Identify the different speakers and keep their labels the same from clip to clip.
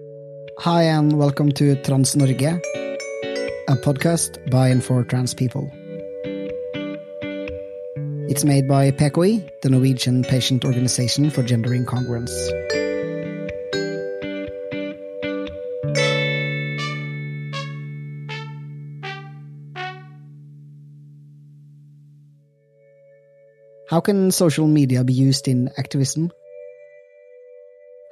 Speaker 1: Hi, and welcome to Trans Norge, a podcast by and for trans people. It's made by PKI, the Norwegian Patient Organization for Gender Incongruence. How can social media be used in activism?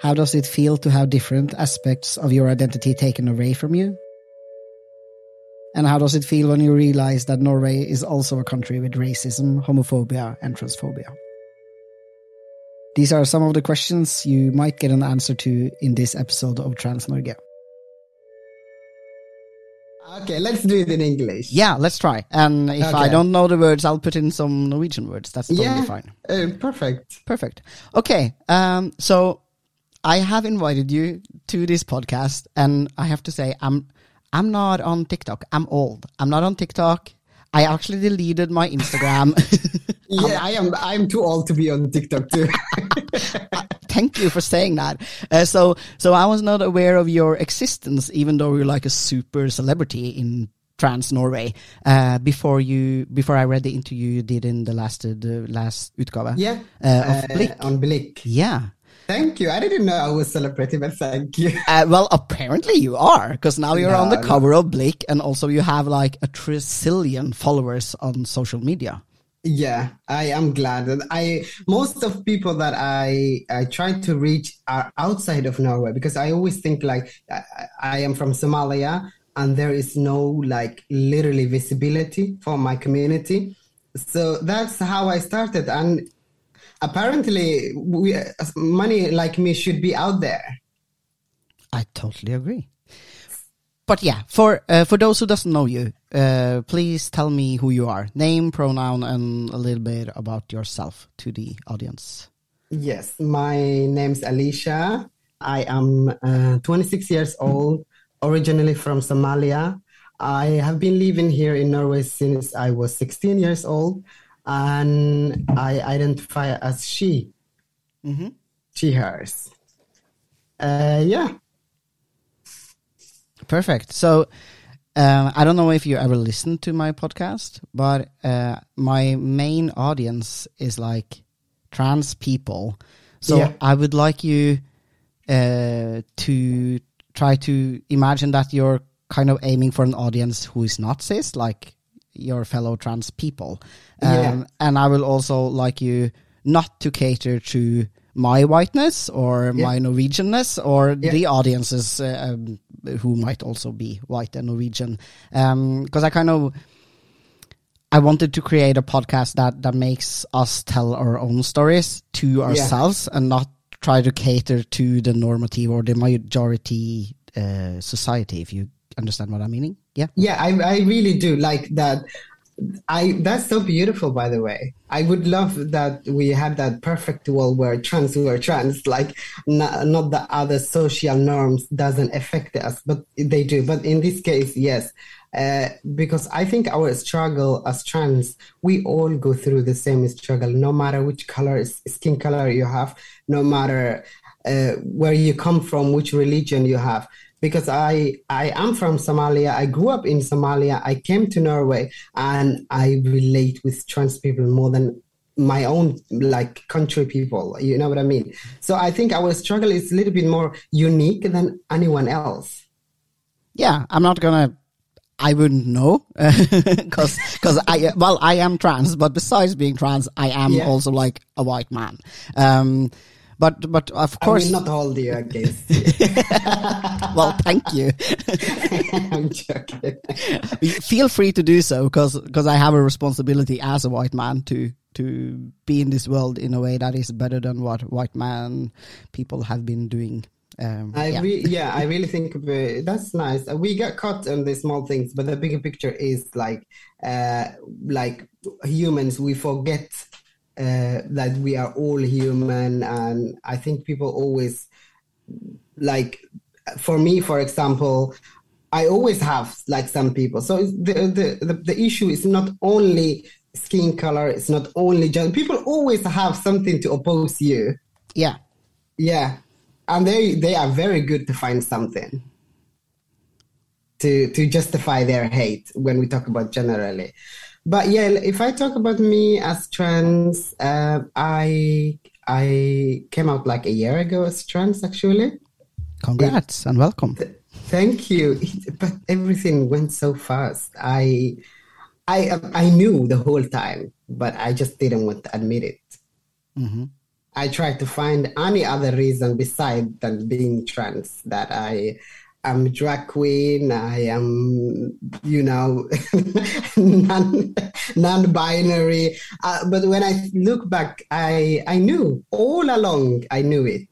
Speaker 1: How does it feel to have different aspects of your identity taken away from you? And how does it feel when you realize that Norway is also a country with racism, homophobia, and transphobia? These are some of the questions you might get an answer to in this episode of Trans Norge.
Speaker 2: Okay, let's do it in English.
Speaker 1: Yeah, let's try. And if I don't know the words, I'll put in some Norwegian words. That's totally
Speaker 2: Yeah,
Speaker 1: fine.
Speaker 2: uh, perfect.
Speaker 1: Perfect. Okay. Um, so I have invited you to this podcast, and I have to say, I'm I'm not on TikTok. I'm old. I'm not on TikTok. I actually deleted my Instagram.
Speaker 2: Yeah, I am. I'm too old to be on TikTok too.
Speaker 1: Thank you for saying that. Uh, so so I was not aware of your existence, even though you're like a super celebrity in trans Norway. Uh, before you before I read the interview you did in the last uh, the last utgave.
Speaker 2: yeah,
Speaker 1: Uh, of
Speaker 2: uh, on Blikk.
Speaker 1: Yeah.
Speaker 2: Thank you. I didn't know I was celebrating, but thank you.
Speaker 1: Uh, well, apparently you are, because now you're on the
Speaker 2: No, no.
Speaker 1: cover of Blikk, and also you have like a trillion followers on social media.
Speaker 2: Yeah, I am glad that I most of people that I I try to reach are outside of Norway because I always think like I, I am from Somalia and there is no like literally visibility for my community. So that's how I started and apparently we money like me should be out there.
Speaker 1: I totally agree. But yeah, for uh, for those who doesn't know you, uh, please tell me who you are, name, pronoun, and a little bit about yourself to the audience.
Speaker 2: Yes, my name's Alicia. I am uh, 26 years old, originally from Somalia. I have been living here in Norway since I was 16 years old, and I identify as she,
Speaker 1: Mm-hmm.
Speaker 2: she, hers. Uh, yeah,
Speaker 1: Perfect. So, uh, I don't know if you ever listened to my podcast, but uh, my main audience is like trans people. So
Speaker 2: Yeah.
Speaker 1: I would like you uh, to try to imagine that you're kind of aiming for an audience who is not cis, like your fellow trans people. Um,
Speaker 2: Yeah.
Speaker 1: And I will also like you not to cater to my whiteness or
Speaker 2: Yeah.
Speaker 1: my Norwegianness or
Speaker 2: Yeah.
Speaker 1: the audiences uh, um, who might also be white and Norwegian. Because I kind of I wanted to create a podcast that that makes us tell our own stories to ourselves and not try to cater to the normative or the majority uh, society. If you understand what I'm meaning, yeah.
Speaker 2: yeah, I, I really do like that. I that's so beautiful, by the way. I would love that we had that perfect world where trans were trans, like not, not the other social norms doesn't affect us, but they do. But in this case, yes, uh, because I think our struggle as trans, we all go through the same struggle, no matter which color skin color you have, no matter uh, where you come from, which religion you have because I I am from Somalia. I grew up in Somalia. I came to Norway and I relate with trans people more than my own like country people. You know what I mean? So I think our struggle is a little bit more unique than anyone else.
Speaker 1: Yeah, I'm not gonna. I wouldn't know because because I well I am trans, but besides being trans, I am
Speaker 2: Yeah.
Speaker 1: also like a white man. Um, but but of
Speaker 2: I
Speaker 1: course,
Speaker 2: will not hold you against.
Speaker 1: well, thank you.
Speaker 2: I'm joking.
Speaker 1: Feel free to do so because because I have a responsibility as a white man to to be in this world in a way that is better than what white man people have been doing. Um,
Speaker 2: I
Speaker 1: yeah.
Speaker 2: re- yeah, I really think uh, that's nice. We get caught on the small things, but the bigger picture is like, uh, like humans, we forget uh, that we are all human, and I think people always like. For me, for example, I always have like some people. So the the the, the issue is not only skin color. It's not only just people always have something to oppose you.
Speaker 1: yeah.
Speaker 2: Yeah. and they they are very good to find something to to justify their hate when we talk about generally. But yeah, if I talk about me as trans, uh, I I came out like a year ago as trans actually.
Speaker 1: Congrats and welcome.
Speaker 2: Thank you. It, but everything went so fast. I I I knew the whole time, but I just didn't want to admit it.
Speaker 1: Mm-hmm.
Speaker 2: I tried to find any other reason beside than being trans that I am drag queen. I am, you know, non non-binary. Uh, but when I look back, I I knew all along. I knew it.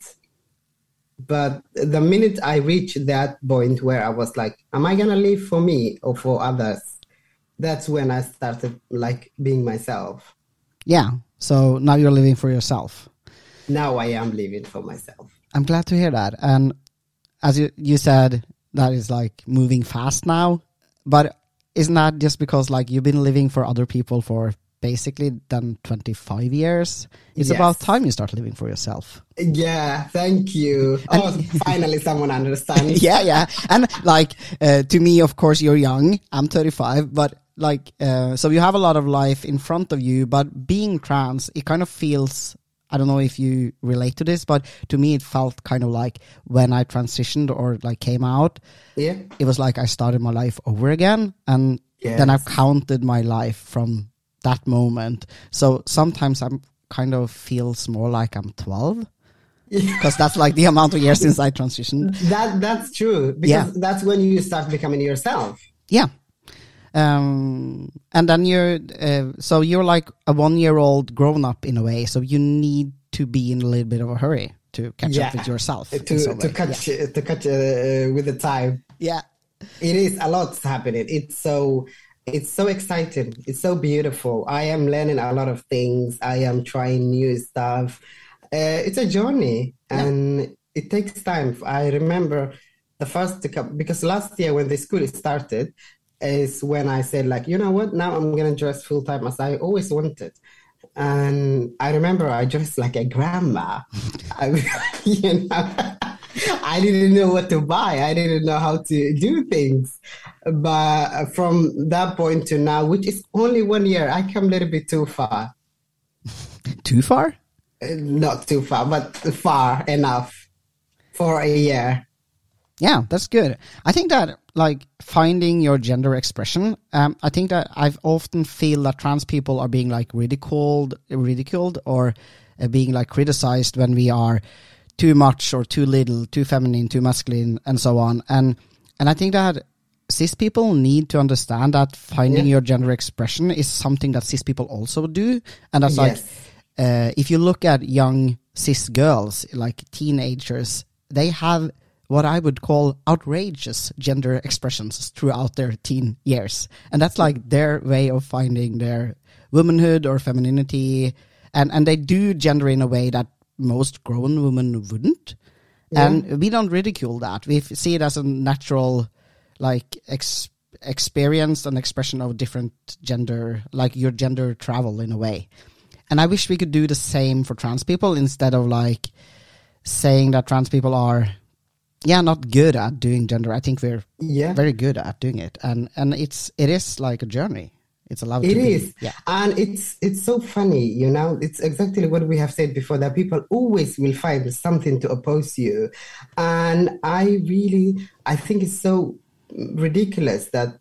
Speaker 2: But the minute I reached that point where I was like, "Am I gonna live for me or for others?" That's when I started like being myself.
Speaker 1: Yeah. So now you're living for yourself.
Speaker 2: Now I am living for myself.
Speaker 1: I'm glad to hear that. And as you, you said, that is like moving fast now. But isn't that just because like you've been living for other people for basically done 25 years? It's
Speaker 2: Yes.
Speaker 1: about time you start living for yourself.
Speaker 2: Yeah, thank you. Oh, finally someone understands.
Speaker 1: yeah, yeah. And like uh, to me, of course, you're young. I'm 35, but like uh, so you have a lot of life in front of you. But being trans, it kind of feels. I don't know if you relate to this, but to me, it felt kind of like when I transitioned or like came out,
Speaker 2: Yeah.
Speaker 1: it was like I started my life over again, and then I
Speaker 2: Yes.
Speaker 1: counted my life from that moment. So sometimes I'm kind of feels more like I'm 12 because that's like the amount of years since I transitioned.
Speaker 2: That that's true because
Speaker 1: Yeah.
Speaker 2: that's when you start becoming yourself.
Speaker 1: Yeah. Um, and then you're, uh, so you're like a one year old grown up in a way. So you need to be in a little bit of a hurry to catch
Speaker 2: Yeah.
Speaker 1: up with yourself.
Speaker 2: To to catch to catch uh, with the time.
Speaker 1: Yeah.
Speaker 2: It is a lot's happening. It's so it's so exciting. It's so beautiful. I am learning a lot of things. I am trying new stuff. Uh, it's a journey, and it takes time. I remember the first because last year when the school started is when I said like, you know what? Now I'm gonna dress full time as I always wanted. And I remember I dressed like a grandma. I, you know, I didn't know what to buy. I didn't know how to do things. But from that point to now, which is only one year, I come a little bit too far.
Speaker 1: Too far?
Speaker 2: Uh, Not too far, but far enough for a year.
Speaker 1: Yeah, that's good. I think that like finding your gender expression. Um, I think that I've often feel that trans people are being like ridiculed, ridiculed, or uh, being like criticized when we are too much or too little, too feminine, too masculine, and so on. And and I think that cis people need to understand that finding
Speaker 2: Yeah.
Speaker 1: your gender expression is something that cis people also do, and that's like uh, if you look at young cis girls, like teenagers, they have what I would call outrageous gender expressions throughout their teen years. And that's like their way of finding their womanhood or femininity. And, and they do gender in a way that most grown women wouldn't. And we don't ridicule that. We see it as a natural, like, ex- experience and expression of different gender, like your gender travel in a way. And I wish we could do the same for trans people instead of like saying that trans people are, yeah, not good at doing gender. I think we're
Speaker 2: Yeah.
Speaker 1: very good at doing it, and and it's it is like a journey. It's allowed
Speaker 2: It
Speaker 1: to
Speaker 2: is,
Speaker 1: be. Yeah,
Speaker 2: and it's it's so funny, you know. It's exactly what we have said before that people always will find something to oppose you, and I really I think it's so ridiculous that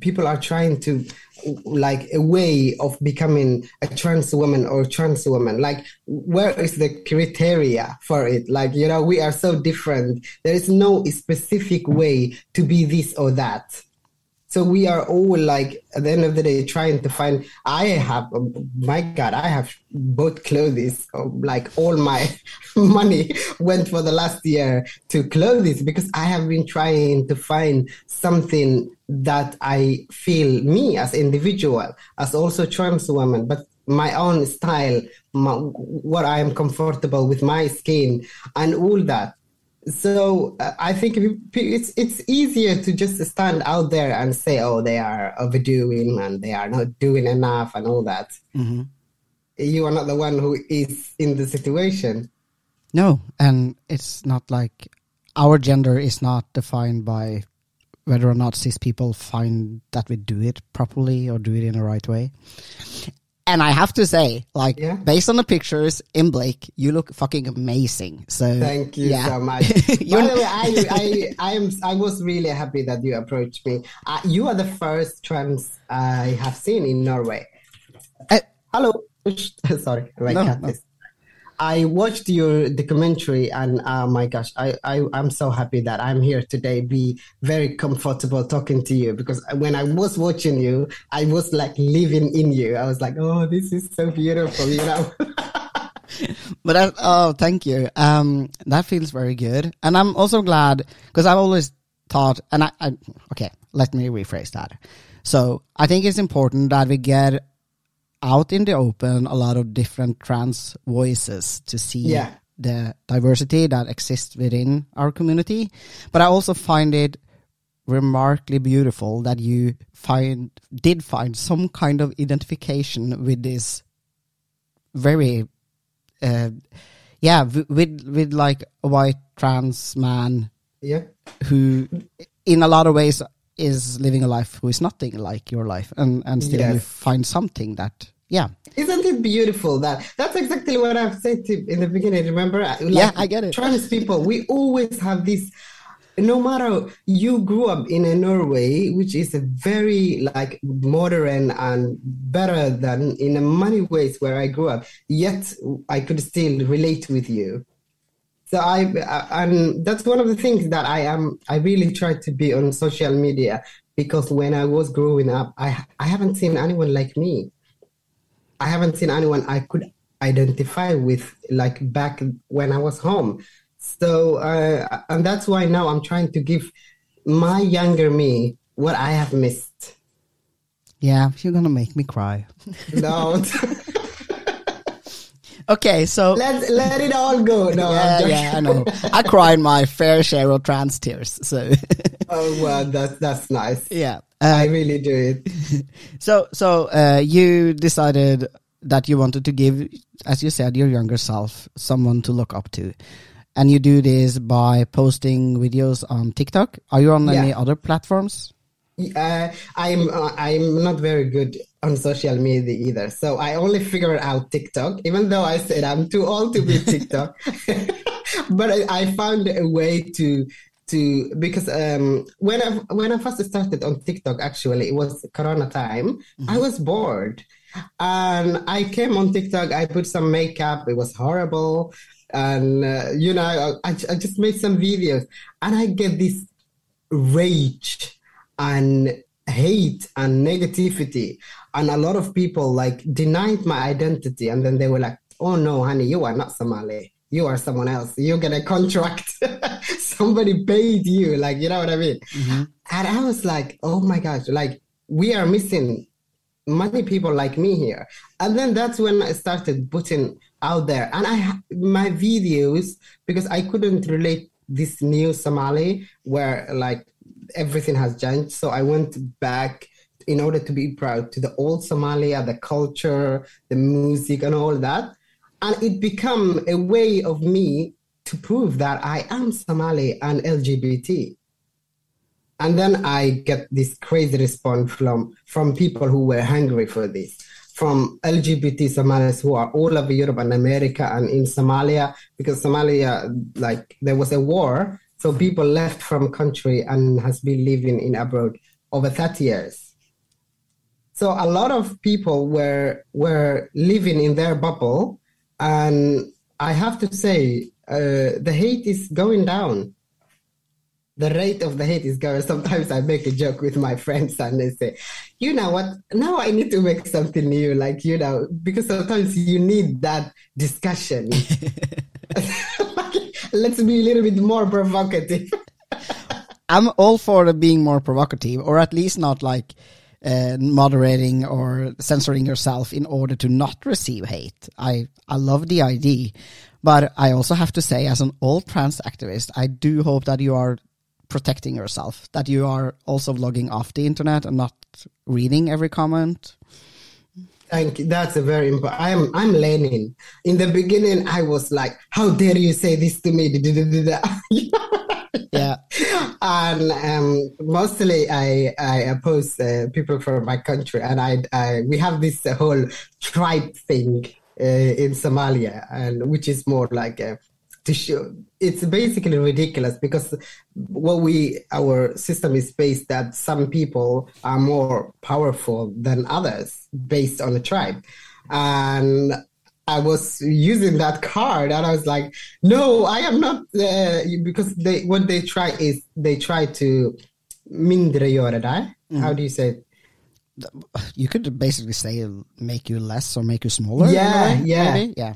Speaker 2: people are trying to like a way of becoming a trans woman or trans woman. Like where is the criteria for it? Like you know we are so different. There is no specific way to be this or that so we are all like at the end of the day trying to find. I have, oh my God, I have bought clothes. oh, Like all my money went for the last year to clothes because I have been trying to find something that I feel me as individual, as also trans woman, but my own style, my, what I am comfortable with my skin, and all that. So uh, I think it's it's easier to just stand out there and say, "Oh, they are overdoing and they are not doing enough" and all that.
Speaker 1: Mhm.
Speaker 2: You are not the one who is in the situation.
Speaker 1: No, and it's not like our gender is not defined by whether or not cis people find that we do it properly or do it in the right way. And I have to say, like,
Speaker 2: Yeah.
Speaker 1: based on the pictures in Blikk, you look fucking amazing. So
Speaker 2: Thank you
Speaker 1: yeah.
Speaker 2: so much. By the way, I, I, I am, I was really happy that you approached me. Uh, you are the first trans I have seen in Norway.
Speaker 1: Uh,
Speaker 2: Hello. Sorry, my
Speaker 1: No, no.
Speaker 2: I watched your documentary and oh my gosh, I, I, I'm so happy that I'm here today, be very comfortable talking to you because when I was watching you, I was like living in you. I was like, oh, this is so beautiful, you know?
Speaker 1: But I, oh, thank you. Um, that feels very good, and I'm also glad because I've always thought, and I, I, okay, let me rephrase that. So I think it's important that we get out in the open a lot of different trans voices to see
Speaker 2: Yeah.
Speaker 1: the diversity that exists within our community. But I also find it remarkably beautiful that you find did find some kind of identification with this very uh, yeah with with like a white trans man
Speaker 2: yeah.
Speaker 1: who in a lot of ways is living a life who is nothing like your life and and still you find something that yeah
Speaker 2: Isn't it beautiful that that's exactly what I've said to in the beginning? Remember? Like,
Speaker 1: Yeah, I get it.
Speaker 2: Trans people, we always have this. No matter you grew up in a Norway, which is a very like modern and better than in many ways where I grew up, yet I could still relate with you. So I, and that's one of the things that I am. I really try to be on social media because when I was growing up, I I haven't seen anyone like me. I haven't seen anyone I could identify with like back when I was home. So, uh, and that's why now I'm trying to give my younger me what I have missed.
Speaker 1: yeah you're gonna make me cry
Speaker 2: No,
Speaker 1: okay so
Speaker 2: let let it all go. No,
Speaker 1: yeah yeah i know. I cried my fair share of trans tears so.
Speaker 2: Oh well, that's that's nice.
Speaker 1: yeah
Speaker 2: I
Speaker 1: uh,
Speaker 2: really do it.
Speaker 1: so so uh, you decided that you wanted to give as you said your younger self someone to look up to. And you do this by posting videos on tiktok. Are you on any other platforms
Speaker 2: Uh, I'm uh, I'm not very good on social media either, so I only figured out TikTok. Even though I said I'm too old to be TikTok, but I, I found a way to to because um, when I when I first started on TikTok, actually it was Corona time. I was bored, and I came on TikTok. I put some makeup. It was horrible, and uh, you know I, I just made some videos, and I get this rage and hate and negativity. And a lot of people like denied my identity. And then they were like oh no honey you are not somali. You are someone else. You get a contract. Somebody paid you. Like you know what i mean? Mm-hmm. And i was like oh my gosh like we are missing many people like me here. And then that's when i started putting out there. And i my videos because i couldn't relate this new somali where like everything has changed. So i went back in order to be proud to the old somalia the culture the music and all that. And it became a way of me to prove that i am somali and lgbt and then I get this crazy response from from people who were hungry for this, from LGBT Somalis who are all over Europe and America and in Somalia, because Somalia, like there was a war, so people left from country and has been living in abroad over 30 years. So a lot of people were were living in their bubble, and I have to say, uh, the hate is going down the rate of the hate is going. Sometimes I make a joke with my friends and they say, you know what, now I need to make something new, like, you know, because sometimes you need that discussion. Let's be a little bit more provocative.
Speaker 1: I'm all for being more provocative, or at least not like uh, moderating or censoring yourself in order to not receive hate. I I love the idea, but I also have to say, as an old trans activist, I do hope that you are protecting yourself, that you are also logging off the internet and not reading every comment.
Speaker 2: Thank you. That's a very important. I'm I'm learning. In the beginning, I was like, "How dare you say this to me?"
Speaker 1: yeah.
Speaker 2: And um, mostly, I I oppose uh, people from my country, and I, I we have this uh, whole tribe thing uh, in Somalia, and which is more like a to show it's basically ridiculous because what we our system is based that some people are more powerful than others based on a tribe and I was using that card and I was like, no, I am not uh, because they what they try is they try to mindre göra dig. How do you say it?
Speaker 1: You could basically say make you less or make you smaller.
Speaker 2: Yeah, yeah,
Speaker 1: maybe? yeah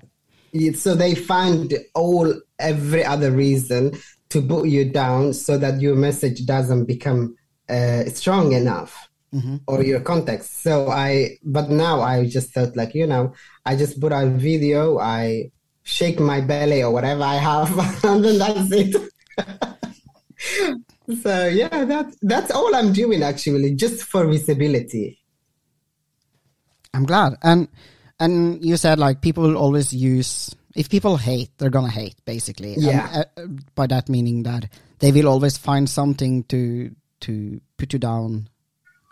Speaker 2: so they find all every other reason to put you down so that your message doesn't become uh, strong enough mm-hmm. or your context. So i but now i just thought like you know i just put a video i shake my belly or whatever i have and then that's it. So yeah that that's all i'm doing actually just for visibility.
Speaker 1: I'm glad. And and you said like people will always use if people hate, they're gonna hate basically.
Speaker 2: Yeah.
Speaker 1: And, uh, by that meaning that they will always find something to to put you down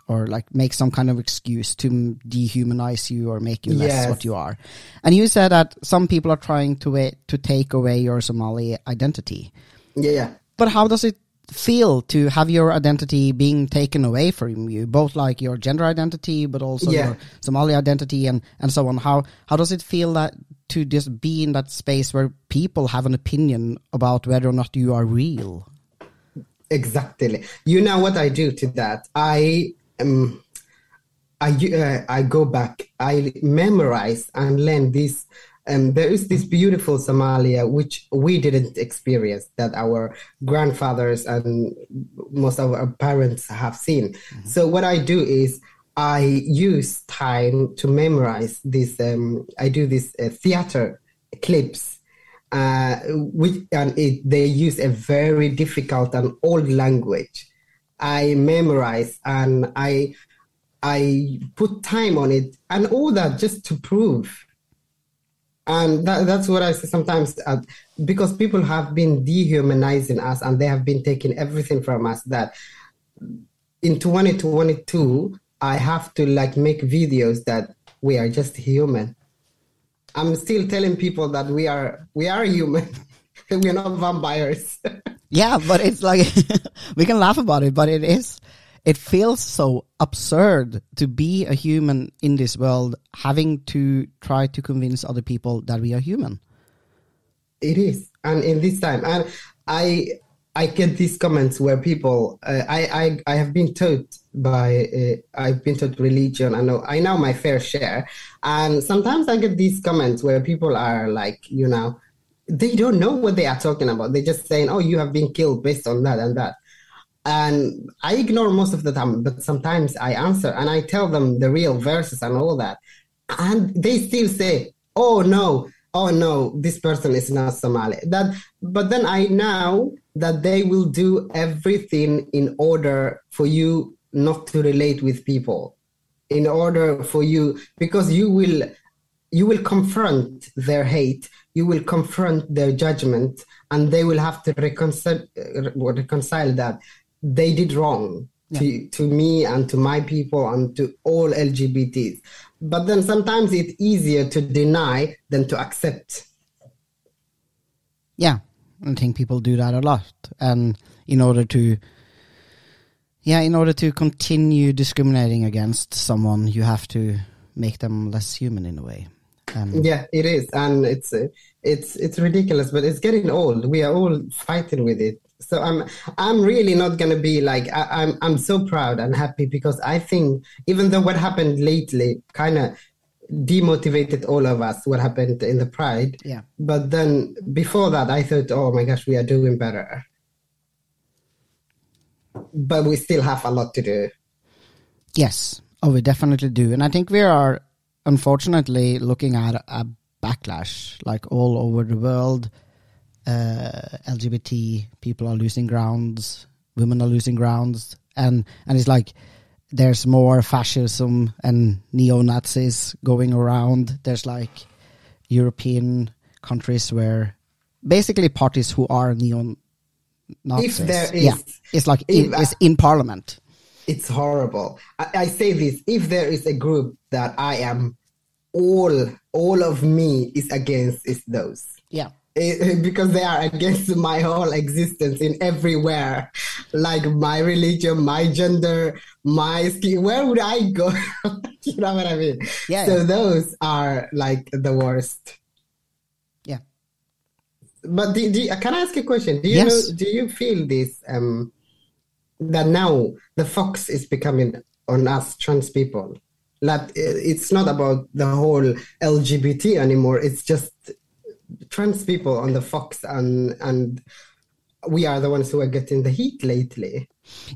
Speaker 1: or like make some kind of excuse to dehumanize you or make you less yes. what you are. And you said that some people are trying to to take away your Somali identity.
Speaker 2: Yeah.
Speaker 1: But how does it feel to have your identity being taken away from you, both like your gender identity, but also yeah. your Somali identity and, and so on. How how does it feel that to just be in that space where people have an opinion about whether or not you are real?
Speaker 2: Exactly. You know what I do to that? I um, I uh, I go back. I memorize and learn this and there is this beautiful Somalia which we didn't experience that our grandfathers and most of our parents have seen. Mm-hmm. So what I do is I use time to memorize this. Um, I do this uh, theater clips, uh, which and it, they use a very difficult and old language. I memorize and I I put time on it and all that just to prove and that, that's what I say sometimes uh, because people have been dehumanizing us and they have been taking everything from us that in 2022 I have to like make videos that we are just human. I'm still telling people that we are we are human. we're not vampires.
Speaker 1: yeah, but it's like we can laugh about it, but it is it feels so absurd to be a human in this world having to try to convince other people that we are human.
Speaker 2: It is. And in this time and i i get these comments where people uh, I, I i have been taught by uh, i've been taught religion. I know i know my fair share. And sometimes i get these comments where people are like you know they don't know what they are talking about. They're just saying oh you have been killed based on that and that and I ignore most of the time, but sometimes I answer and I tell them the real verses and all that. And they still say, oh no, oh no, this person is not Somali. That, but then I know that they will do everything in order for you not to relate with people, in order for you, because you will, you will confront their hate, you will confront their judgment, and they will have to reconcile, uh, reconcile that they did wrong yeah. to, to me and to my people and to all LGBTs. But then sometimes it's easier to deny than to accept.
Speaker 1: Yeah, I think people do that a lot. And in order to, yeah, in order to continue discriminating against someone, you have to make them less human in a way.
Speaker 2: yeah, it is, and it's it's it's ridiculous, but it's getting old. We are all fighting with it so i'm i'm really not going to be like I, am I'm, I'm so proud and happy because i think even though what happened lately kind of demotivated all of us what happened in the pride
Speaker 1: yeah.
Speaker 2: but then before that i thought oh my gosh we are doing better. But we still have a lot to do.
Speaker 1: Yes. Oh we definitely do. And i think we are unfortunately looking at a backlash like all over the world uh, LGBT people are losing grounds, women are losing grounds, and and it's like there's more fascism and neo Nazis going around. There's like European countries where basically parties who are neo Nazis.
Speaker 2: If there is,
Speaker 1: yeah, it's like
Speaker 2: if
Speaker 1: in, it's in parliament.
Speaker 2: it's horrible. I, I say this: if there is a group that I am, all all of me is against, is those.
Speaker 1: Yeah.
Speaker 2: Because they are against my whole existence in everywhere. Like my religion my gender my skin where would i go? You know what i mean?
Speaker 1: Yeah,
Speaker 2: so
Speaker 1: yeah.
Speaker 2: those are like the worst.
Speaker 1: Yeah.
Speaker 2: but do, do, can i ask a question? Do you
Speaker 1: Yes.
Speaker 2: know do you feel this um that now the fox is becoming on us trans people? That uh, it's not about the whole lgbt anymore. It's just trans people on the fox and and we are the ones who are getting the heat lately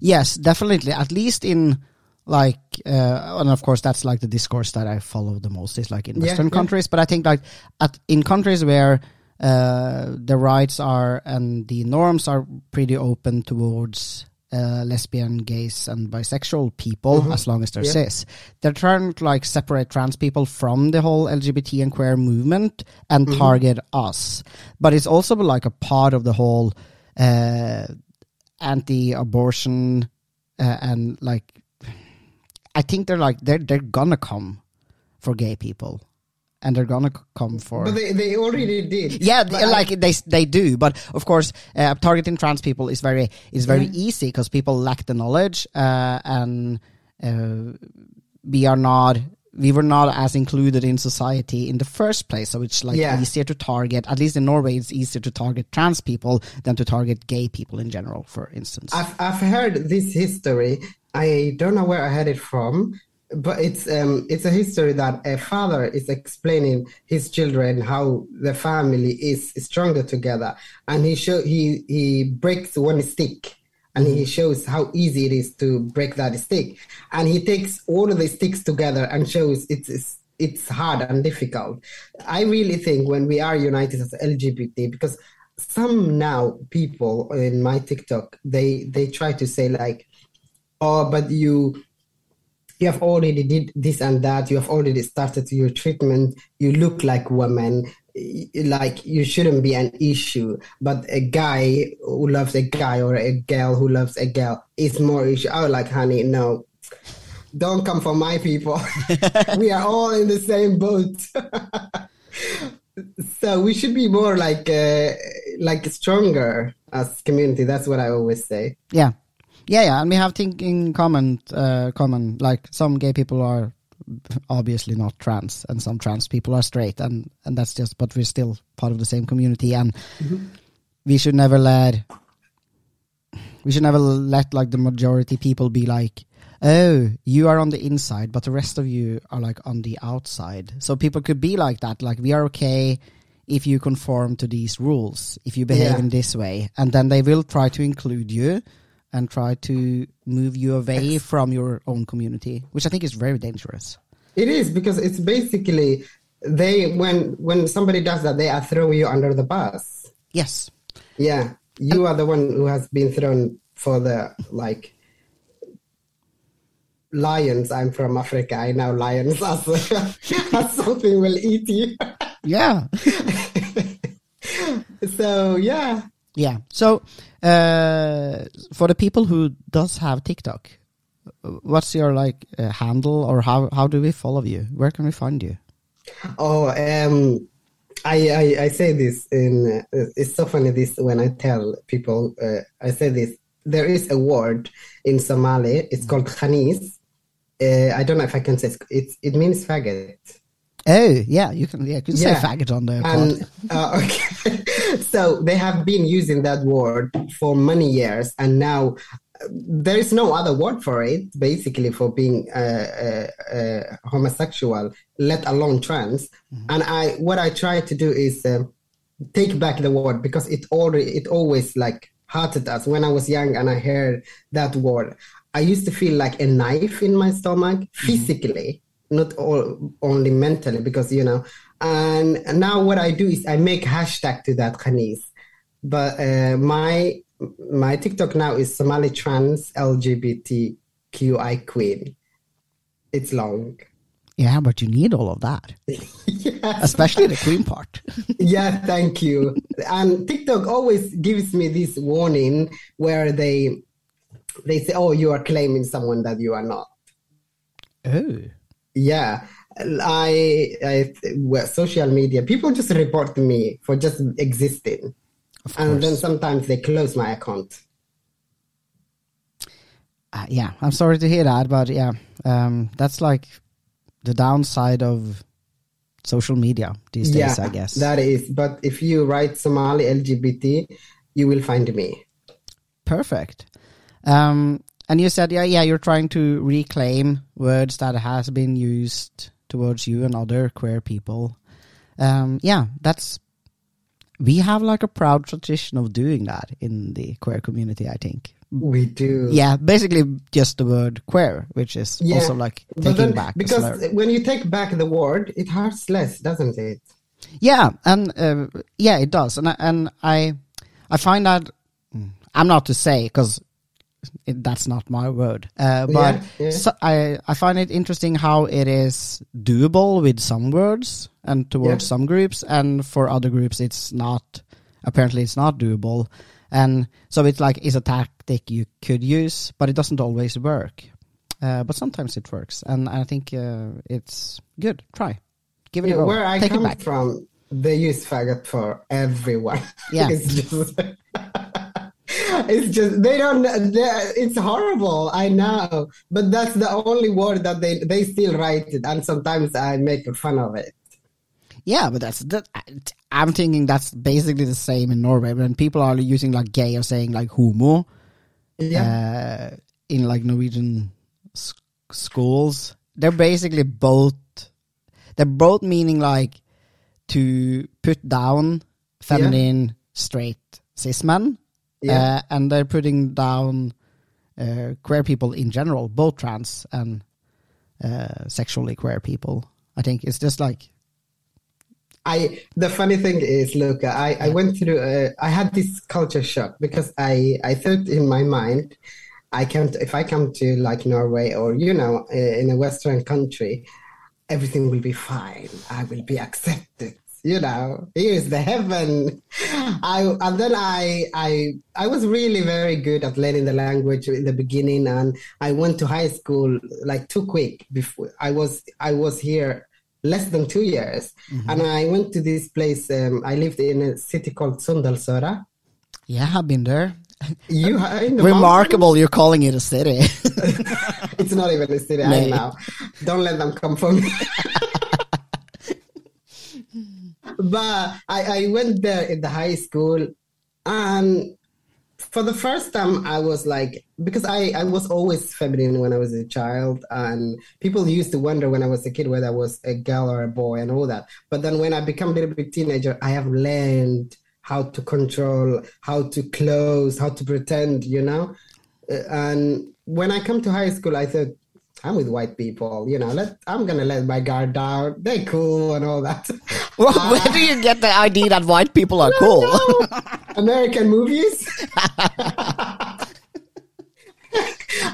Speaker 1: Yes, definitely. At least in like, uh, and of course that's like the discourse that I follow the most is like in
Speaker 2: Yeah,
Speaker 1: Western
Speaker 2: yeah.
Speaker 1: countries. But I think like at in countries where uh, the rights are and the norms are pretty open towards uh, lesbian, gays, and bisexual people, as long as they're
Speaker 2: Mm-hmm. Yeah.
Speaker 1: cis, they're trying to like separate trans people from the whole LGBT and queer movement and
Speaker 2: Mm-hmm.
Speaker 1: target us. But it's also like a part of the whole. Uh, anti-abortion uh, and like I think they're like they're they're gonna come for gay people and they're gonna come for
Speaker 2: but they, they already did
Speaker 1: yeah they-
Speaker 2: I-
Speaker 1: like they they do but of course uh, targeting trans people is very is very easy because people lack the knowledge uh, and uh, we are not we were not as included in society in the first place so it's like
Speaker 2: Yeah.
Speaker 1: easier to target at least in norway it's easier to target trans people than to target gay people in general for instance
Speaker 2: I've I've heard this history. I don't know where I heard it from, but it's um it's a history that a father is explaining his children how the family is stronger together, and he show he he breaks one stick. And he shows how easy it is to break that stick, and he takes all of the sticks together and shows it's it's it's hard and difficult. I really think when we are united as LGBT, because some now people in my TikTok they they try to say like, oh, but you you have already did this and that. You have already started your treatment. You look like women. Like you shouldn't be an issue. But a guy who loves a guy or a girl who loves a girl is more issue. I was like, honey, no. Don't come for my people. we are all in the same boat. so we should be more like uh, like stronger as community. That's what I always say.
Speaker 1: Yeah, yeah, yeah, and we have things in common. Uh, common, like some gay people are obviously not trans, and some trans people are straight, and and that's just. But we're still part of the same community, and we should never let we should never let like the majority people be like, oh, you are on the inside, but the rest of you are like on the outside. So people could be like that, like we are okay if you conform to these rules, if you behave
Speaker 2: Yeah.
Speaker 1: in this way, and then they will try to include you and try to move you away from your own community, which I think is very dangerous.
Speaker 2: It is because it's basically they when when somebody does that, they are throwing you under the bus.
Speaker 1: Yes.
Speaker 2: Yeah, you are the one who has been thrown for the like lions. I'm from Africa. I know lions as, as something will eat you.
Speaker 1: Yeah.
Speaker 2: so yeah,
Speaker 1: Yeah. So, uh, for the people who does have TikTok, what's your like uh, handle or how how do we follow you? Where can we find you?
Speaker 2: Oh, um, I, I I say this in uh, it's so funny this when I tell people uh, I say this there is a word in Somali it's called khaniis. Uh, I don't know if I can say it. It, it means faggot.
Speaker 1: Oh, yeah, you can yeah, you can say faggot on the pod.
Speaker 2: And uh, okay, so they have been using that word for many years, and now uh, there is no other word for it. Basically, for being uh, uh, uh, homosexual, let alone trans. And I, what I try to do is um take back the word because it already, it always like hurted us when I was young and I heard that word. I used to feel like a knife in my stomach physically not all, only mentally because you know and now what i do is i make hashtag to that khaniis but uh, my my tiktok now is somali trans lgbt QI queen. It's long.
Speaker 1: Yeah, but you need all of that,
Speaker 2: yes.
Speaker 1: especially the queen part.
Speaker 2: yeah, thank you. And TikTok always gives me this warning where they they say, "Oh, you are claiming someone that you are not."
Speaker 1: Oh,
Speaker 2: Yeah, I, I well, social media people just report me for just existing, and then sometimes they close my account.
Speaker 1: Uh, yeah, I'm sorry to hear that, but yeah, um, that's like the downside of social media these days,
Speaker 2: yeah,
Speaker 1: I guess.
Speaker 2: that is. But if you write Somali LGBT, you will find me.
Speaker 1: Perfect. Um, and you said, yeah, yeah, you're trying to reclaim words that has been used towards you and other queer people. Um, yeah, that's we have like a proud tradition of doing that in the queer community. I think.
Speaker 2: We do.
Speaker 1: Yeah, basically just the word queer, which is
Speaker 2: Yeah,
Speaker 1: also like taking
Speaker 2: then,
Speaker 1: back
Speaker 2: because when you take back the word, it hurts less, doesn't it?
Speaker 1: Yeah, and uh, yeah, it does, and I, and I I find that mm, I'm not to say because that's not my word, uh, but
Speaker 2: Yeah, yeah.
Speaker 1: So, I I find it interesting how it is doable with some words and towards
Speaker 2: Yeah.
Speaker 1: some groups, and for other groups it's not. Apparently, it's not doable, and so it's like it's a tactic you could use, but it doesn't always work. Uh, but sometimes it works, and I think uh, it's good. Try, give it a go.
Speaker 2: where I
Speaker 1: Take
Speaker 2: come from, they use faggot for everyone.
Speaker 1: Yeah.
Speaker 2: it's just, they don't. It's horrible. I know, but that's the only word that they they still write it, and sometimes I make fun of it.
Speaker 1: Yeah, but that's that. I'm thinking that's basically the same in Norway. When people are using like gay or saying like homo
Speaker 2: Yeah,
Speaker 1: uh, in like Norwegian s- schools, they're basically both. They're both meaning like to put down feminine straight cis men,
Speaker 2: yeah,
Speaker 1: uh, and they're putting down uh, queer people in general, both trans and uh, sexually queer people. I think it's just like
Speaker 2: I the funny thing is, look, I I went through. Uh, I had this culture shock because I I thought in my mind, I can't if I come to like Norway or you know uh, in a Western country, everything will be fine. I will be accepted. You know, here's the heaven. I and then I I I was really very good at learning the language in the beginning, and I went to high school like too quick. Before I was I was here less than two years, and I went to this place. Um, I lived in a city called Sunndalsøra.
Speaker 1: yeah, I've been there.
Speaker 2: You are in the
Speaker 1: Remarkable, you're calling it a city.
Speaker 2: It's not even a city. I
Speaker 1: Nee.
Speaker 2: know. Don't let them come for me. but I, I went there in the high school and for the first time i was like because I, I was always feminine when i was a child and people used to wonder when i was a kid whether i was a girl or a boy and all that. But then when i become a little bit teenager i have learned how to control how to close how to pretend you know? Uh, and when i come to high school i thought i'm with white people you know let i'm gonna let my guard down they're cool and all that
Speaker 1: well, where do you get the idea that white people are cool?
Speaker 2: American movies.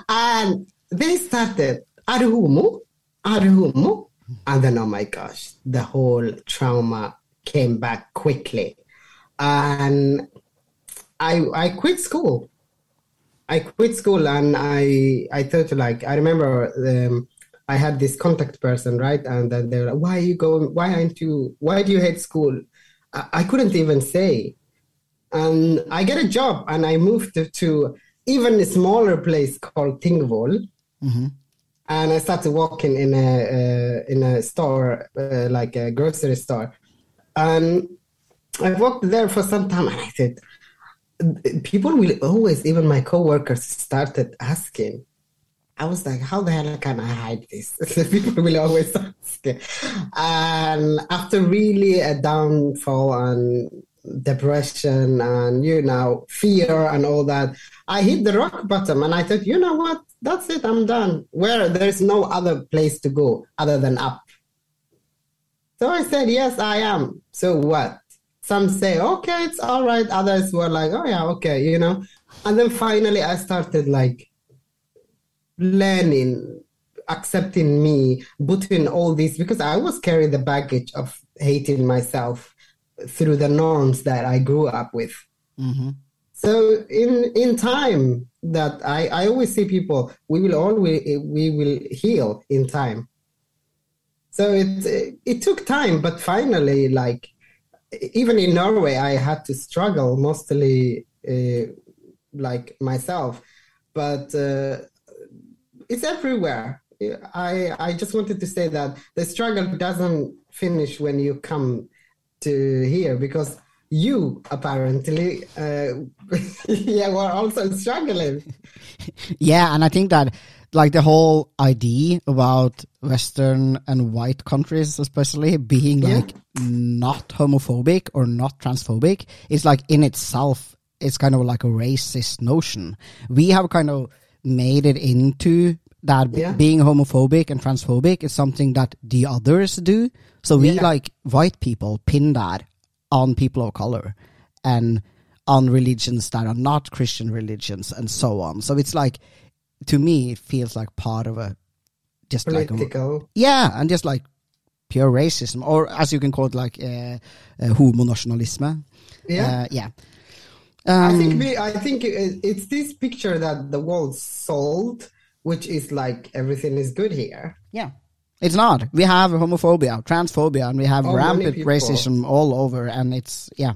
Speaker 2: and they started, are you homo? Are you homo? And then, oh my gosh, the whole trauma came back quickly. And I, I quit school. I quit school and I, I thought like, I remember um, I had this contact person, right? And then they're like, why are you going, why aren't you, why do you hate school? I, I couldn't even say and I get a job and I moved to, to even a smaller place called Tingvoll.
Speaker 1: Mm-hmm.
Speaker 2: And I started working in a uh, in a store, uh, like a grocery store. And I worked there for some time and I said, people will always, even my coworkers started asking. I was like, how the hell can I hide this? people will always ask. And after really a downfall and depression and you know fear and all that i hit the rock bottom and i thought you know what that's it i'm done where there's no other place to go other than up so i said yes i am so what some say okay it's all right others were like oh yeah okay you know and then finally i started like learning, accepting me, putting all this because I was carrying the baggage of hating myself through the norms that I grew up with.
Speaker 1: Mm-hmm.
Speaker 2: So in in time that I, I always see people we will always we will heal in time. So it it took time, but finally, like even in Norway, I had to struggle mostly uh, like myself, but uh, it's everywhere. I I just wanted to say that the struggle doesn't finish when you come to here because you apparently uh, yeah were also struggling
Speaker 1: yeah and i think that like the whole idea about western and white countries especially being
Speaker 2: Yeah.
Speaker 1: like not homophobic or not transphobic is like in itself it's kind of like a racist notion we have kind of made it into that b-
Speaker 2: Yeah.
Speaker 1: being homophobic and transphobic is something that the others do so we
Speaker 2: Yeah.
Speaker 1: like white people pin that on people of color and on religions that are not Christian religions and so on. So it's like, to me, it feels like part of a just like a, yeah, and just like pure racism, or as you can call it, like uh, uh, homonationalism.
Speaker 2: yeah
Speaker 1: Uh, yeah.
Speaker 2: I
Speaker 1: Um,
Speaker 2: think we, I think it- it's this picture that the world sold, which is like everything is good here.
Speaker 1: yeah. It's not. We have homophobia, transphobia, and we have
Speaker 2: Oh,
Speaker 1: rampant racism all over, and it's yeah,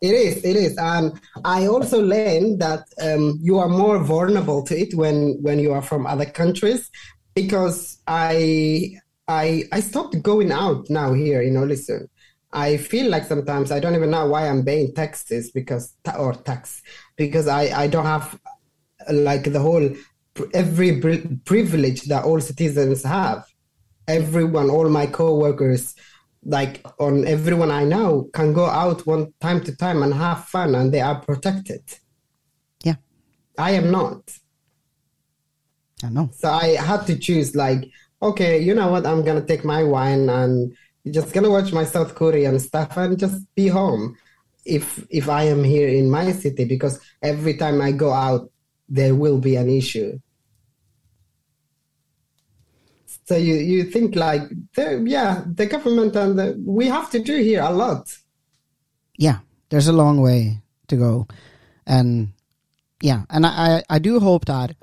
Speaker 2: It is, it is, and I also learned that um, you are more vulnerable to it when when you are from other countries, because I I I stopped going out now here in Ålesund. I feel like sometimes I don't even know why I'm paying taxes because or tax because I I don't have like the whole every privilege that all citizens have. Everyone, all my co-workers, like on everyone I know, can go out one time to time and have fun, and they are protected.
Speaker 1: yeah.
Speaker 2: I am not.
Speaker 1: I know.
Speaker 2: So I had to choose like, okay, you know what? I'm gonna take my wine and just gonna watch my South Korean stuff and just be home. If if I am here in my city, because every time I go out, there will be an issue. So you you think like, yeah, the government and the, we have to do here a lot.
Speaker 1: yeah, there's a long way to go, and yeah, and I I, do hope that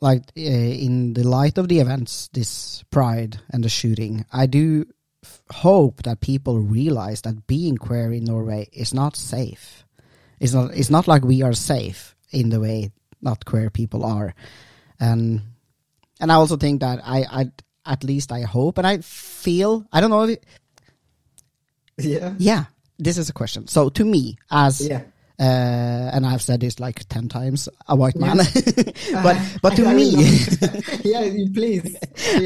Speaker 1: like uh, in the light of the events, this pride and the shooting, I do f- hope that people realize that being queer in Norway is not safe. It's not. It's not like we are safe in the way not queer people are, and and I also think that I I at least I hope and I feel I don't know if
Speaker 2: Yeah,
Speaker 1: yeah, this is a question. So to me, as
Speaker 2: yeah.
Speaker 1: uh, and I've said this like ten times, a white man, but but to me,
Speaker 2: yeah, please.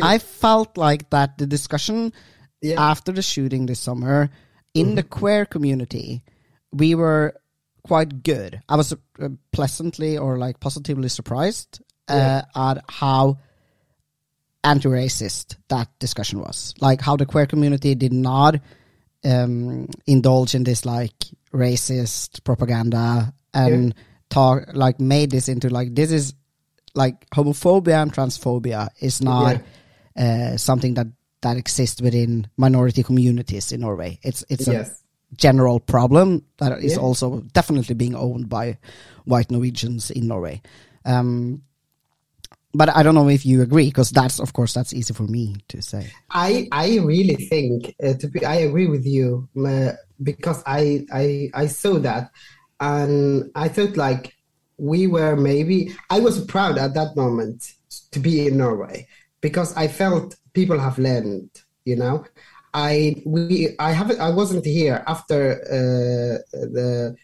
Speaker 1: I felt like that the discussion
Speaker 2: Yeah.
Speaker 1: after the shooting this summer in the queer community, we were quite good. I was uh, pleasantly or like positively surprised uh, at how anti-racist that discussion was. Like how the queer community did not um, indulge in this like racist propaganda and talk like made this into like this is like homophobia and transphobia is not uh, something that that exists within minority communities in Norway. It's it's a
Speaker 2: yes.
Speaker 1: general problem that is
Speaker 2: Yeah.
Speaker 1: also definitely being owned by white Norwegians in Norway. Um, but I don't know if you agree, because that's of course that's easy for me to say.
Speaker 2: I I really think uh, to be I agree with you uh, because I I I saw that and I thought like we were maybe I was proud at that moment to be in Norway because I felt people have learned you know I we I haven't I wasn't here after uh, the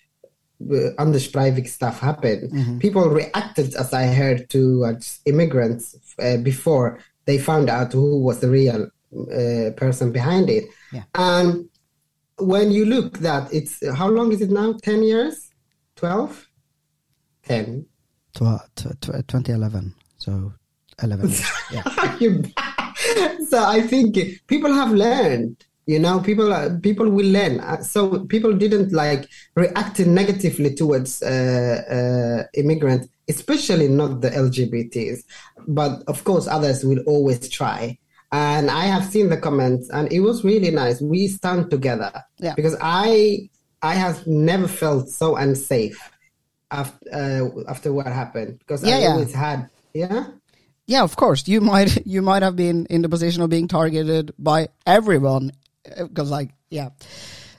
Speaker 2: uh, Anders Breivik stuff happened. People reacted, as I heard, to uh, immigrants uh, before they found out who was the real uh, person behind it.
Speaker 1: Yeah.
Speaker 2: And when you look that it's how long is it now? Ten years? Twelve? Ten?
Speaker 1: Tw- tw- tw- 2011, so 11 years. Yeah.
Speaker 2: So I think people have learned you know people are, people will learn. Uh, so people didn't like react negatively towards uh, uh, immigrant especially not the lgbts but of course others will always try. And i have seen the comments and it was really nice. We stand together.
Speaker 1: Yeah.
Speaker 2: because i i have never felt so unsafe after uh, after what happened. Because
Speaker 1: Yeah,
Speaker 2: i
Speaker 1: yeah.
Speaker 2: always had yeah?
Speaker 1: Yeah, of course, you might you might have been in the position of being targeted by everyone because, like, yeah,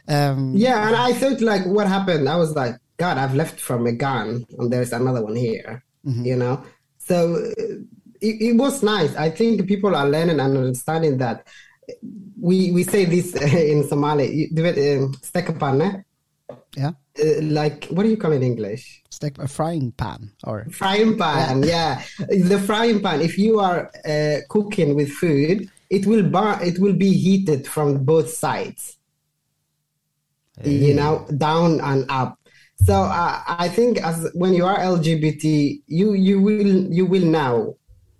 Speaker 1: um,
Speaker 2: Yeah, and I thought like what happened. I was like, God, I've left from a gun, and there's another one here. You know, so uh, it, it was nice. I think people are learning and understanding that. We we say this in Somali. Du vet, eh,
Speaker 1: yeah,
Speaker 2: Uh, like what do you call it in English?
Speaker 1: it's like a frying pan or
Speaker 2: Frying pan. Yeah, the frying pan. If you are uh, cooking with food, it will burn. It will be heated from both sides. you know down and up so uh, i think as when you are lgbt you you will you will know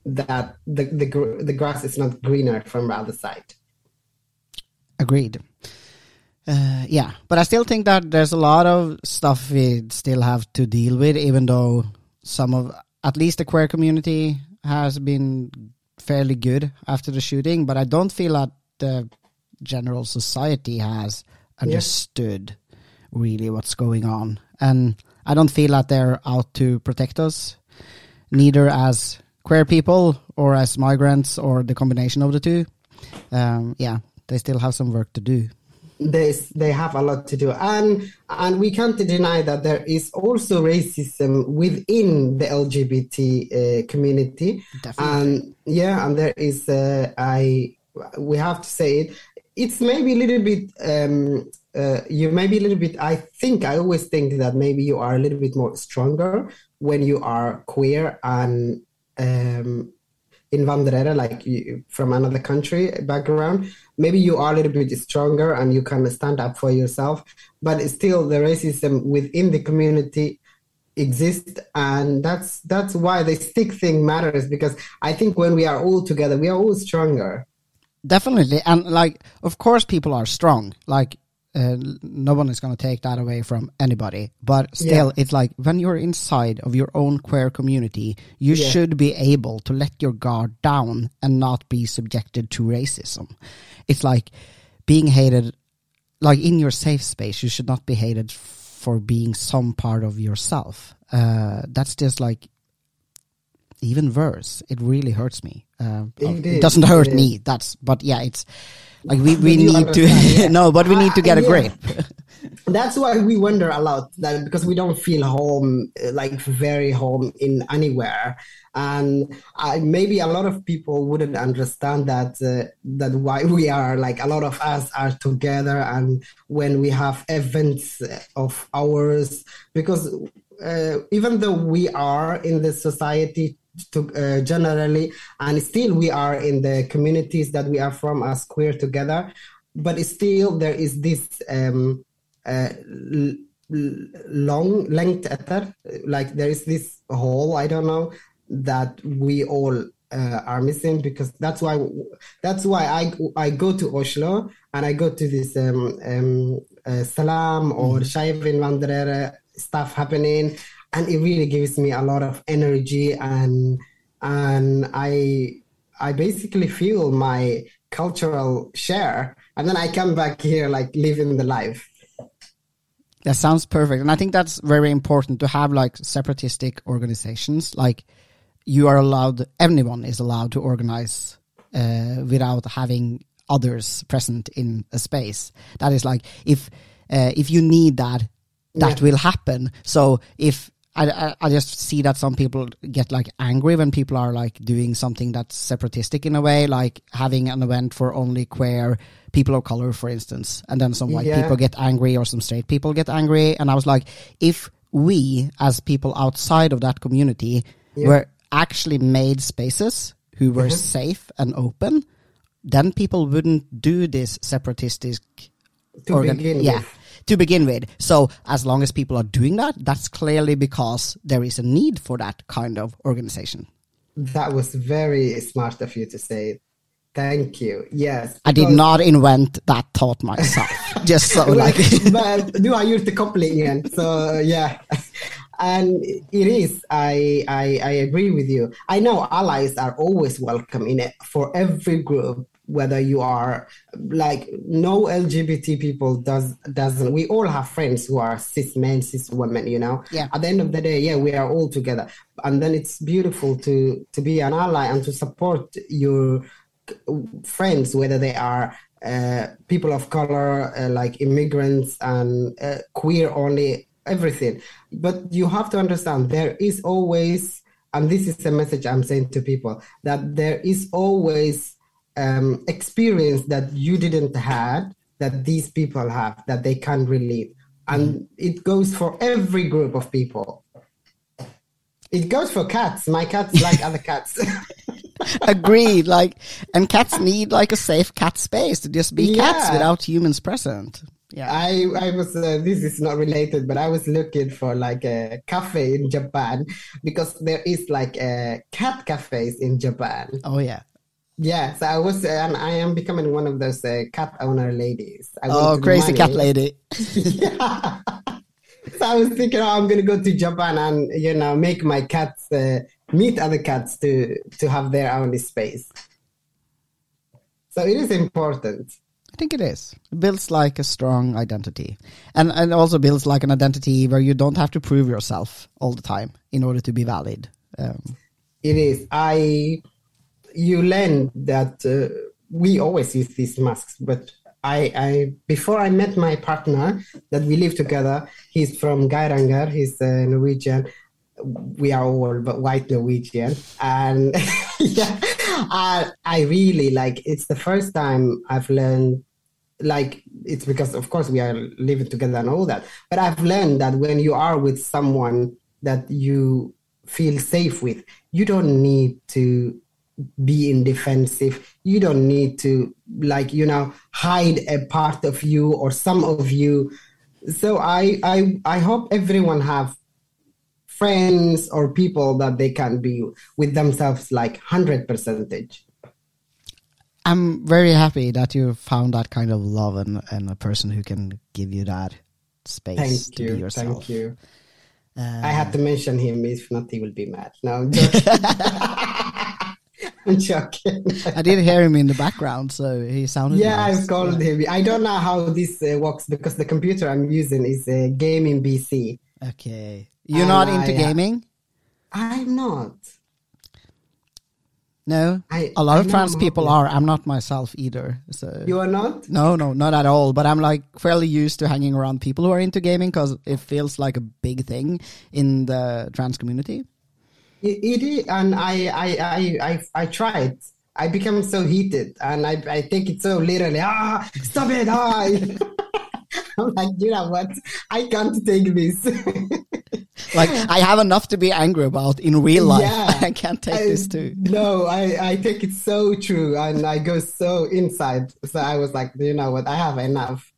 Speaker 2: that the the, gr- the grass is not greener from the other side
Speaker 1: Agreed. Uh, yeah, but I still think that there's a lot of stuff we still have to deal with, even though some of, at least the queer community has been fairly good after the shooting, but I don't feel that the general society has understood really what's going on. And I don't feel that they're out to protect us, neither as queer people or as migrants or the combination of the two. Um, yeah, they still have some work to do.
Speaker 2: There's, they have a lot to do. And and we can't deny that there is also racism within the lgbt uh, community.
Speaker 1: Definitely.
Speaker 2: and yeah and there is uh, i we have to say it it's maybe a little bit um uh, you maybe a little bit i think i always think that maybe you are a little bit more stronger when you are queer and um invandrare like you, from another country background maybe you are a little bit stronger and you can stand up for yourself but still the racism within the community exist and that's that's why the stick thing matters because i think when we are all together we are all stronger
Speaker 1: Definitely, and like, of course, people are strong. Like, uh, no one is going to take that away from anybody. But still, it's like when you're inside of your own queer community, you
Speaker 2: Yeah.
Speaker 1: should be able to let your guard down and not be subjected to racism. It's like being hated, like in your safe space, you should not be hated for being some part of yourself. Uh, that's just like even worse. It really hurts me. Uh,
Speaker 2: It
Speaker 1: doesn't hurt
Speaker 2: it
Speaker 1: me. That's but yeah, it's like we, we need to
Speaker 2: yeah.
Speaker 1: no, but we need to get a
Speaker 2: Yeah.
Speaker 1: grip.
Speaker 2: that's why we wonder a lot that because we don't feel home uh, like very home in anywhere and I, maybe a lot of people wouldn't understand that uh, that why we are like a lot of us are together and when we have events of ours because uh, even though we are in the society to, uh, generally and still we are in the communities that we are from as queer together. But still there is this um, uh, long length ether. Like there is this hole i don't know that we all uh, are missing because that's why that's why i i go to oslo and i go to this um, um, uh, salam or Shaiv Invandrare stuff happening and it really gives me a lot of energy and and i i basically feel my cultural share and then i come back here like living the life
Speaker 1: That sounds perfect. And I think that's very important to have like separatistic organizations. Like you are allowed, anyone is allowed to organize uh, without having others present in a space. That is like if uh, if you need that, that
Speaker 2: Yeah.
Speaker 1: will happen. So if I, I, I just see that some people get like angry when people are like doing something that's separatistic in a way, like having an event for only queer people of color, for instance, and then some white
Speaker 2: Yeah.
Speaker 1: people get angry or some straight people get angry. And I was like, if we as people outside of that community
Speaker 2: Yeah.
Speaker 1: were actually made spaces who were mm-hmm. safe and open, then people wouldn't do this separatistic
Speaker 2: to
Speaker 1: organ-
Speaker 2: begin
Speaker 1: yeah
Speaker 2: with.
Speaker 1: To begin with so as long as people are doing that that's clearly because there is a need for that kind of organization
Speaker 2: That was very smart of you to say. Thank you. Yes.
Speaker 1: I did not invent that thought myself. Just so like
Speaker 2: men, du har gjort det kopplingen. So yeah. And it is. I, I I agree with you. I know allies are always welcome in it for every group, whether you are like no LGBT people does doesn't. We all have friends who are cis men, cis women. You know.
Speaker 1: Yeah.
Speaker 2: At the end of the day, yeah, we are all together, and then it's beautiful to to be an ally and to support your friends, whether they are uh, people of color, uh, like immigrants and uh, queer only, everything. But you have to understand there is always, and this is a message I'm saying to people, that there is always um, experience that you didn't have that these people have that they can relate. And it goes for every group of people. It goes for cats. My cats like other cats.
Speaker 1: agreed. Like, and cats need like a safe cat space to just be cats without humans present. Yeah.
Speaker 2: I I was uh, this is not related, but I was looking for like a cafe in Japan because there is like a cat cafes in Japan.
Speaker 1: Oh yeah.
Speaker 2: Yeah, so I was and I am becoming one of those uh, cat owner ladies. I
Speaker 1: Oh, crazy
Speaker 2: money.
Speaker 1: cat lady.
Speaker 2: yeah. So I was thinking, oh, I'm gonna go to Japan and you know make my cats uh, meet other cats to to have their own space. So it is important.
Speaker 1: I think it is. It builds like a strong identity. And and also builds like an identity where you don't have to prove yourself all the time in order to be valid. Um,
Speaker 2: It is. I you learn that uh, we always use these masks, but I, I before I met my partner that we live together. He's from Geiranger. He's uh, Norwegian. We are all but white Norwegian, and yeah, I, I really like. It's the first time I've learned like it's because of course we are living together and all that but i've learned that when you are with someone that you feel safe with you don't need to be in defensive you don't need to like you know hide a part of you or some of you so i i i hope everyone have friends or people that they can be with themselves like 100 percentage
Speaker 1: I'm very happy that you found that kind of love and, and a person who can give you that space
Speaker 2: Thank
Speaker 1: to
Speaker 2: you.
Speaker 1: be yourself.
Speaker 2: Thank you.
Speaker 1: Uh,
Speaker 2: I had to mention him. If not, he will be mad. No, I'm joking.
Speaker 1: I did hear him in the background, so he sounded.
Speaker 2: yeah,
Speaker 1: nice.
Speaker 2: I've called him. I don't know how this uh, works because the computer I'm using is a gaming PC.
Speaker 1: Okay, you're not into
Speaker 2: I, uh,
Speaker 1: gaming.
Speaker 2: I'm not.
Speaker 1: No,
Speaker 2: I-
Speaker 1: a lot
Speaker 2: I
Speaker 1: of trans people are. I'm not myself either. So
Speaker 2: You are not.
Speaker 1: no, no, not at all. But I'm like fairly used to hanging around people who are into gaming because it feels like a big thing in the trans community.
Speaker 2: It, it is, and I, I, I, I, I tried. I become so heated, and I, I take it so literally. Ah, stop it! Ah. I'm like, you know what? I can't take this.
Speaker 1: Like I have enough to be angry about in real life.
Speaker 2: Yeah.
Speaker 1: I can't take
Speaker 2: I-
Speaker 1: this too.
Speaker 2: No, I, I take it so true and I go so inside. So I was like, you know what? I have enough.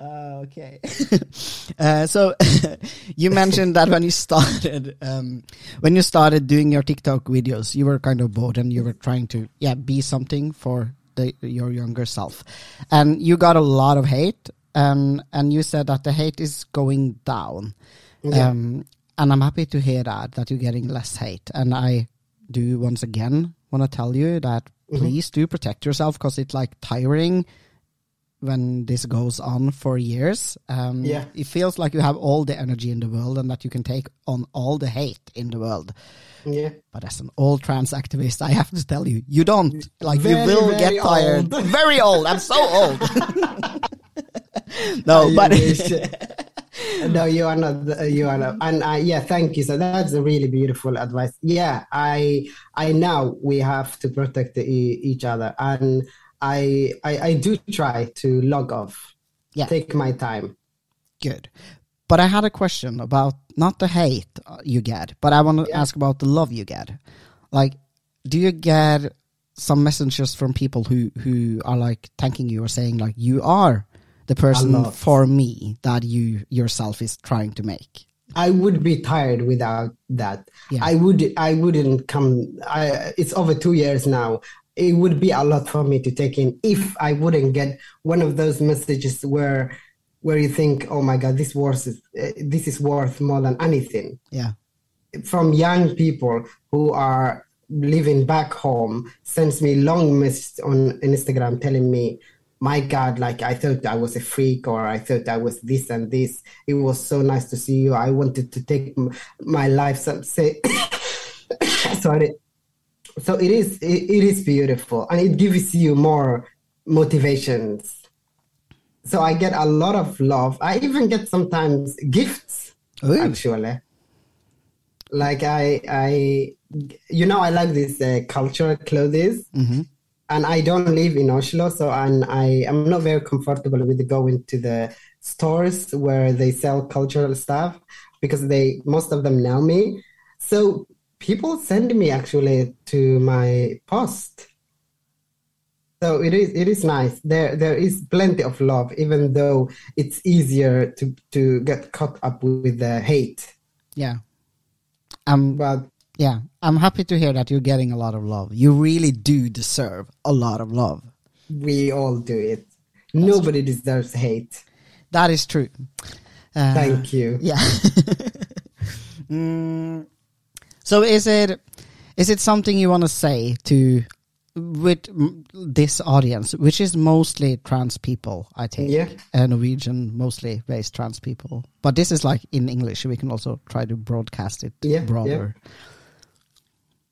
Speaker 1: Uh, okay. uh, so you mentioned that when you started, um, when you started doing your TikTok videos, you were kind of bored and you were trying to, yeah, be something for the, your younger self, and you got a lot of hate. And and you said that the hate is going down.
Speaker 2: Yeah.
Speaker 1: Um, and I'm happy to hear that that you're getting less hate. And I do once again want to tell you that please do protect yourself because it's like tiring when this goes on for years. Um,
Speaker 2: Yeah.
Speaker 1: It feels like you have all the energy in the world and that you can take on all the hate in the world.
Speaker 2: Yeah.
Speaker 1: But as an old trans activist, I have to tell you, you don't. Like,
Speaker 2: Very,
Speaker 1: you will get tired.
Speaker 2: old.
Speaker 1: Very old. I'm so old. no, but.
Speaker 2: no, you are not. You are not. And uh, yeah, thank you. So that's a really beautiful advice. Yeah, I I know we have to protect e- each other, and I, I I do try to log off.
Speaker 1: Yeah.
Speaker 2: Take my time.
Speaker 1: Good. But I had a question about not the hate you get, but I want to
Speaker 2: Yeah.
Speaker 1: ask about the love you get. Like, do you get some messages from people who who are like thanking you or saying like you are the person for me that you yourself is trying to make?
Speaker 2: I would be tired without that.
Speaker 1: Yeah.
Speaker 2: I would I wouldn't come I it's over 2 years now. It would be a lot for me to take in if I wouldn't get one of those messages where where you think, "Oh my god, this worth is, uh, this is worth more than anything."
Speaker 1: Yeah.
Speaker 2: From young people who are living back home sends me long messages on Instagram telling me my God, like I thought I was a freak or I thought I was this and this. It was so nice to see you. I wanted to take m- my life. some say, sorry. So it is, it, it is beautiful and it gives you more motivations. So I get a lot of love. I even get sometimes gifts
Speaker 1: Ooh.
Speaker 2: actually. Like I, I, you know, I like these uh, cultural clothes
Speaker 1: hmm
Speaker 2: and I don't live in Oslo, so and I am not very comfortable with going to the stores where they sell cultural stuff because they most of them know me. So people send me actually to my post. So it is it is nice. There there is plenty of love, even though it's easier to to get caught up with the hate.
Speaker 1: Yeah. Um.
Speaker 2: But
Speaker 1: Yeah. I'm happy to hear that you're getting a lot of love. You really do deserve a lot of love.
Speaker 2: we all do it. Nobody deserves hate.
Speaker 1: That is true. Uh,
Speaker 2: Thank you.
Speaker 1: Yeah. Mm, so is it is it something you want to say to with this audience, which is mostly trans people, I think,
Speaker 2: Yeah.
Speaker 1: uh, Norwegian mostly based trans people, but this is like in English. We can also try to broadcast it
Speaker 2: Yeah,
Speaker 1: broader.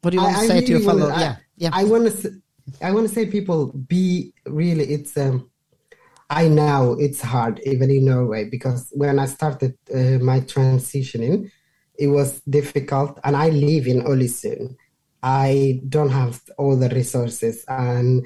Speaker 1: What do you want to say to your
Speaker 2: really
Speaker 1: fellow?
Speaker 2: wanna-
Speaker 1: yeah, yeah,
Speaker 2: I want to. I want to say, people, be really. It's. Um, I know it's hard, even in Norway, because when I started uh, my transitioning, it was difficult, and I live in Ålesund. I don't have all the resources, and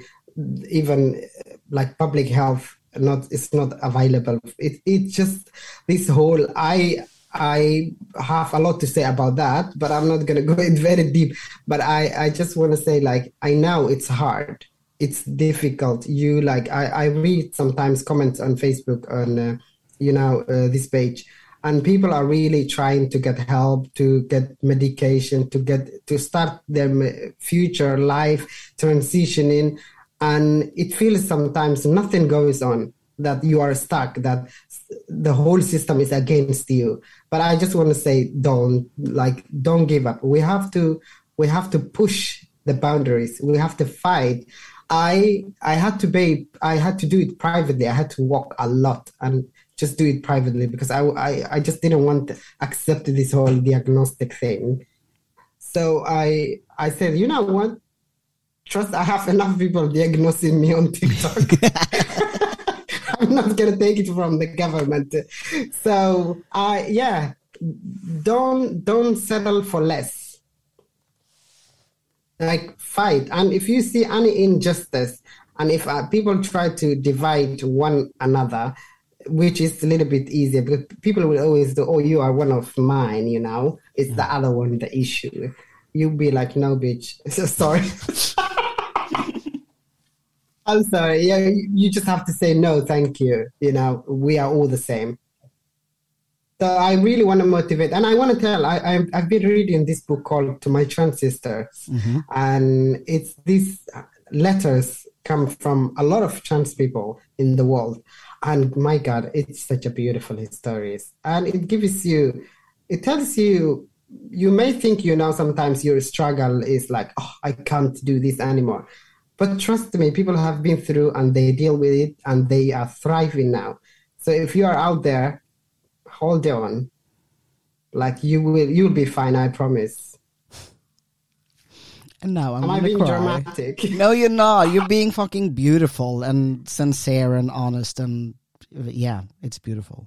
Speaker 2: even like public health, not it's not available. It it just this whole I I have a lot to say about that, but I'm not gonna go in very deep. But I, I just want to say, like, I know it's hard, it's difficult. You like, I, I read sometimes comments on Facebook on, uh, you know, uh, this page, and people are really trying to get help, to get medication, to get to start their future life transitioning, and it feels sometimes nothing goes on that you are stuck that the whole system is against you. But i just want to say don't like don't give up. We have to we have to push the boundaries. We have to fight. I i had to be i had to do it privately. I had to walk a lot. And just do it privately because i i, I just didn't want to accept this whole diagnostic thing so i i said you know what trust i have enough people diagnosing me on tiktok I'm not gonna take it from the government. So I yeah, don't don't settle for less. Like fight, and if you see any injustice, and if uh, people try to divide one another, which is a little bit easier because people will always do, oh, you are one of mine, you know, it's the mm. other one the issue. You'll be like, no, bitch. So sorry. I'm sorry. Yeah, you just have to say no, thank you. You know, we are all the same. So I really want to motivate, and I want to tell. I, I I've been reading this book called "To My Trans Sisters," mm-hmm. and it's these letters come from a lot of trans people in the world, and my God, it's such a beautiful stories, and it gives you, it tells you. You may think you know sometimes your struggle is like, oh, I can't do this anymore. But trust me, people have been through and they deal with it and they are thriving now. So if you are out there, hold on. Like you will you'll be fine, I promise.
Speaker 1: Now I'm
Speaker 2: Am I being
Speaker 1: cry.
Speaker 2: dramatic?
Speaker 1: No, you're not. You're being fucking beautiful and sincere and honest and yeah, it's beautiful.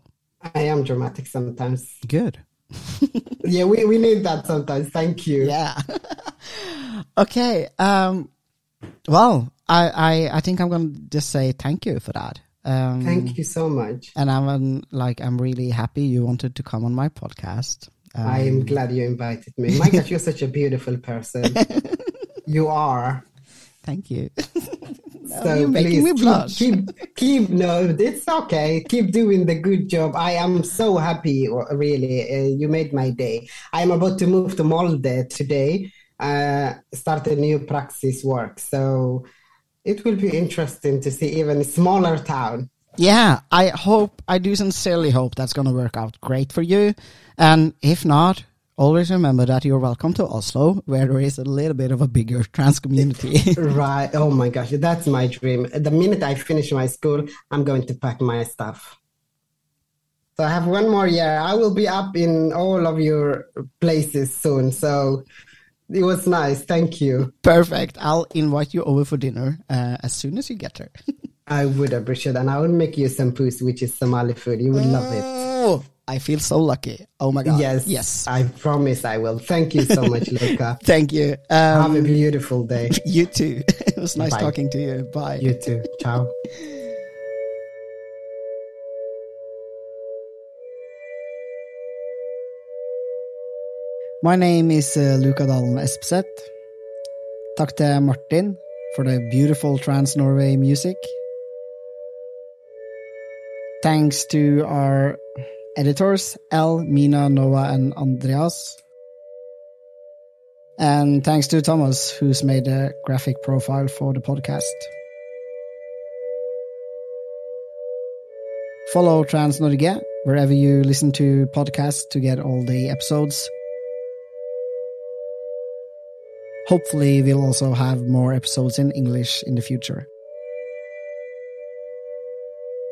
Speaker 2: I am dramatic sometimes.
Speaker 1: Good.
Speaker 2: Yeah, we, we need that sometimes. Thank you.
Speaker 1: Yeah. okay. Um. Well, I, I I think I'm gonna just say thank you for that. Um,
Speaker 2: Thank you so much.
Speaker 1: And I'm um, like I'm really happy you wanted to come on my podcast. Um,
Speaker 2: I am glad you invited me. My God, you're such a beautiful person. You are.
Speaker 1: Thank you.
Speaker 2: So
Speaker 1: you're making
Speaker 2: please
Speaker 1: me blush.
Speaker 2: keep, keep, keep, no, it's okay. Keep doing the good job. I am so happy, really. Uh, you made my day. I'm about to move to Molde today, uh, start a new praxis work. So it will be interesting to see even a smaller town.
Speaker 1: Yeah, I hope, I do sincerely hope that's going to work out great for you. And if not, always remember that you're welcome to Oslo, where there is a little bit of a bigger trans community.
Speaker 2: right. Oh my gosh, that's my dream. The minute I finish my school, I'm going to pack my stuff. So I have one more year. I will be up in all of your places soon. So it was nice. Thank you.
Speaker 1: Perfect. I'll invite you over for dinner uh, as soon as you get there.
Speaker 2: I would appreciate and I will make you some puss, which is Somali food. You would love it.
Speaker 1: I feel so lucky. Oh my god.
Speaker 2: Yes.
Speaker 1: Yes.
Speaker 2: I promise I will. Thank you so much, Luka.
Speaker 1: Thank you.
Speaker 2: Um, Have a beautiful day.
Speaker 1: You too. It was nice Bye. talking to you. Bye.
Speaker 2: You too. Ciao.
Speaker 1: My name is uh, Luka Dalen Espeseth. Takk til Martin for the beautiful Trans Norway music. Thanks to our editors, El, Mina, Noah, and Andreas. And thanks to Thomas, who's made a graphic profile for the podcast. Follow Trans Norge wherever you listen to podcasts to get all the episodes. Hopefully, we'll also have more episodes in English in the future.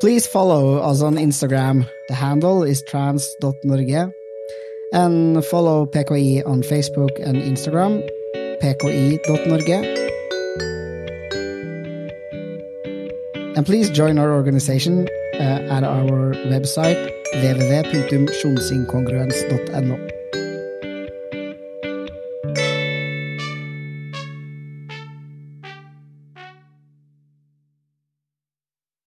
Speaker 1: Please follow us on Instagram. The handle is trans.norge. And follow PKI on Facebook and Instagram, pki.norge. And please join our organization uh, at our website www.kjonnsinkongruens.no.